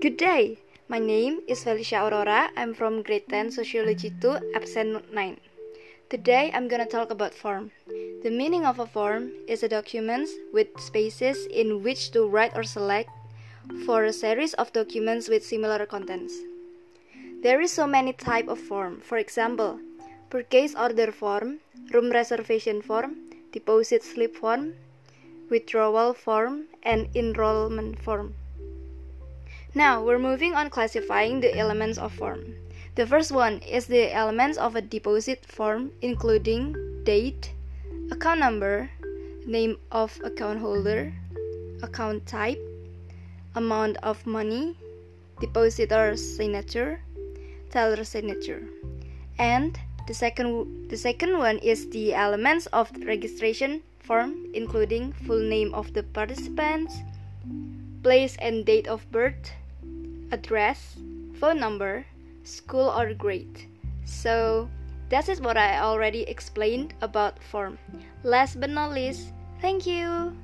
Good day. My name is Felicia Aurora. I'm from grade 10 Sociology 2, absent 9. Today I'm gonna talk about form. The meaning of a form is a document with spaces in which to write or select for a series of documents with similar contents. There is so many type of form. For example, purchase order form, room reservation form, deposit slip form, withdrawal form, and enrollment form. Now we're moving on classifying the elements of form. The first one is the elements of a deposit form including date, account number, name of account holder, account type, amount of money, depositor's signature, teller's signature. And the second the second one is the elements of the registration form including full name of the participants, place and date of birth, address, phone number, school or grade. So that is what I already explained about form. Last but not least, thank you.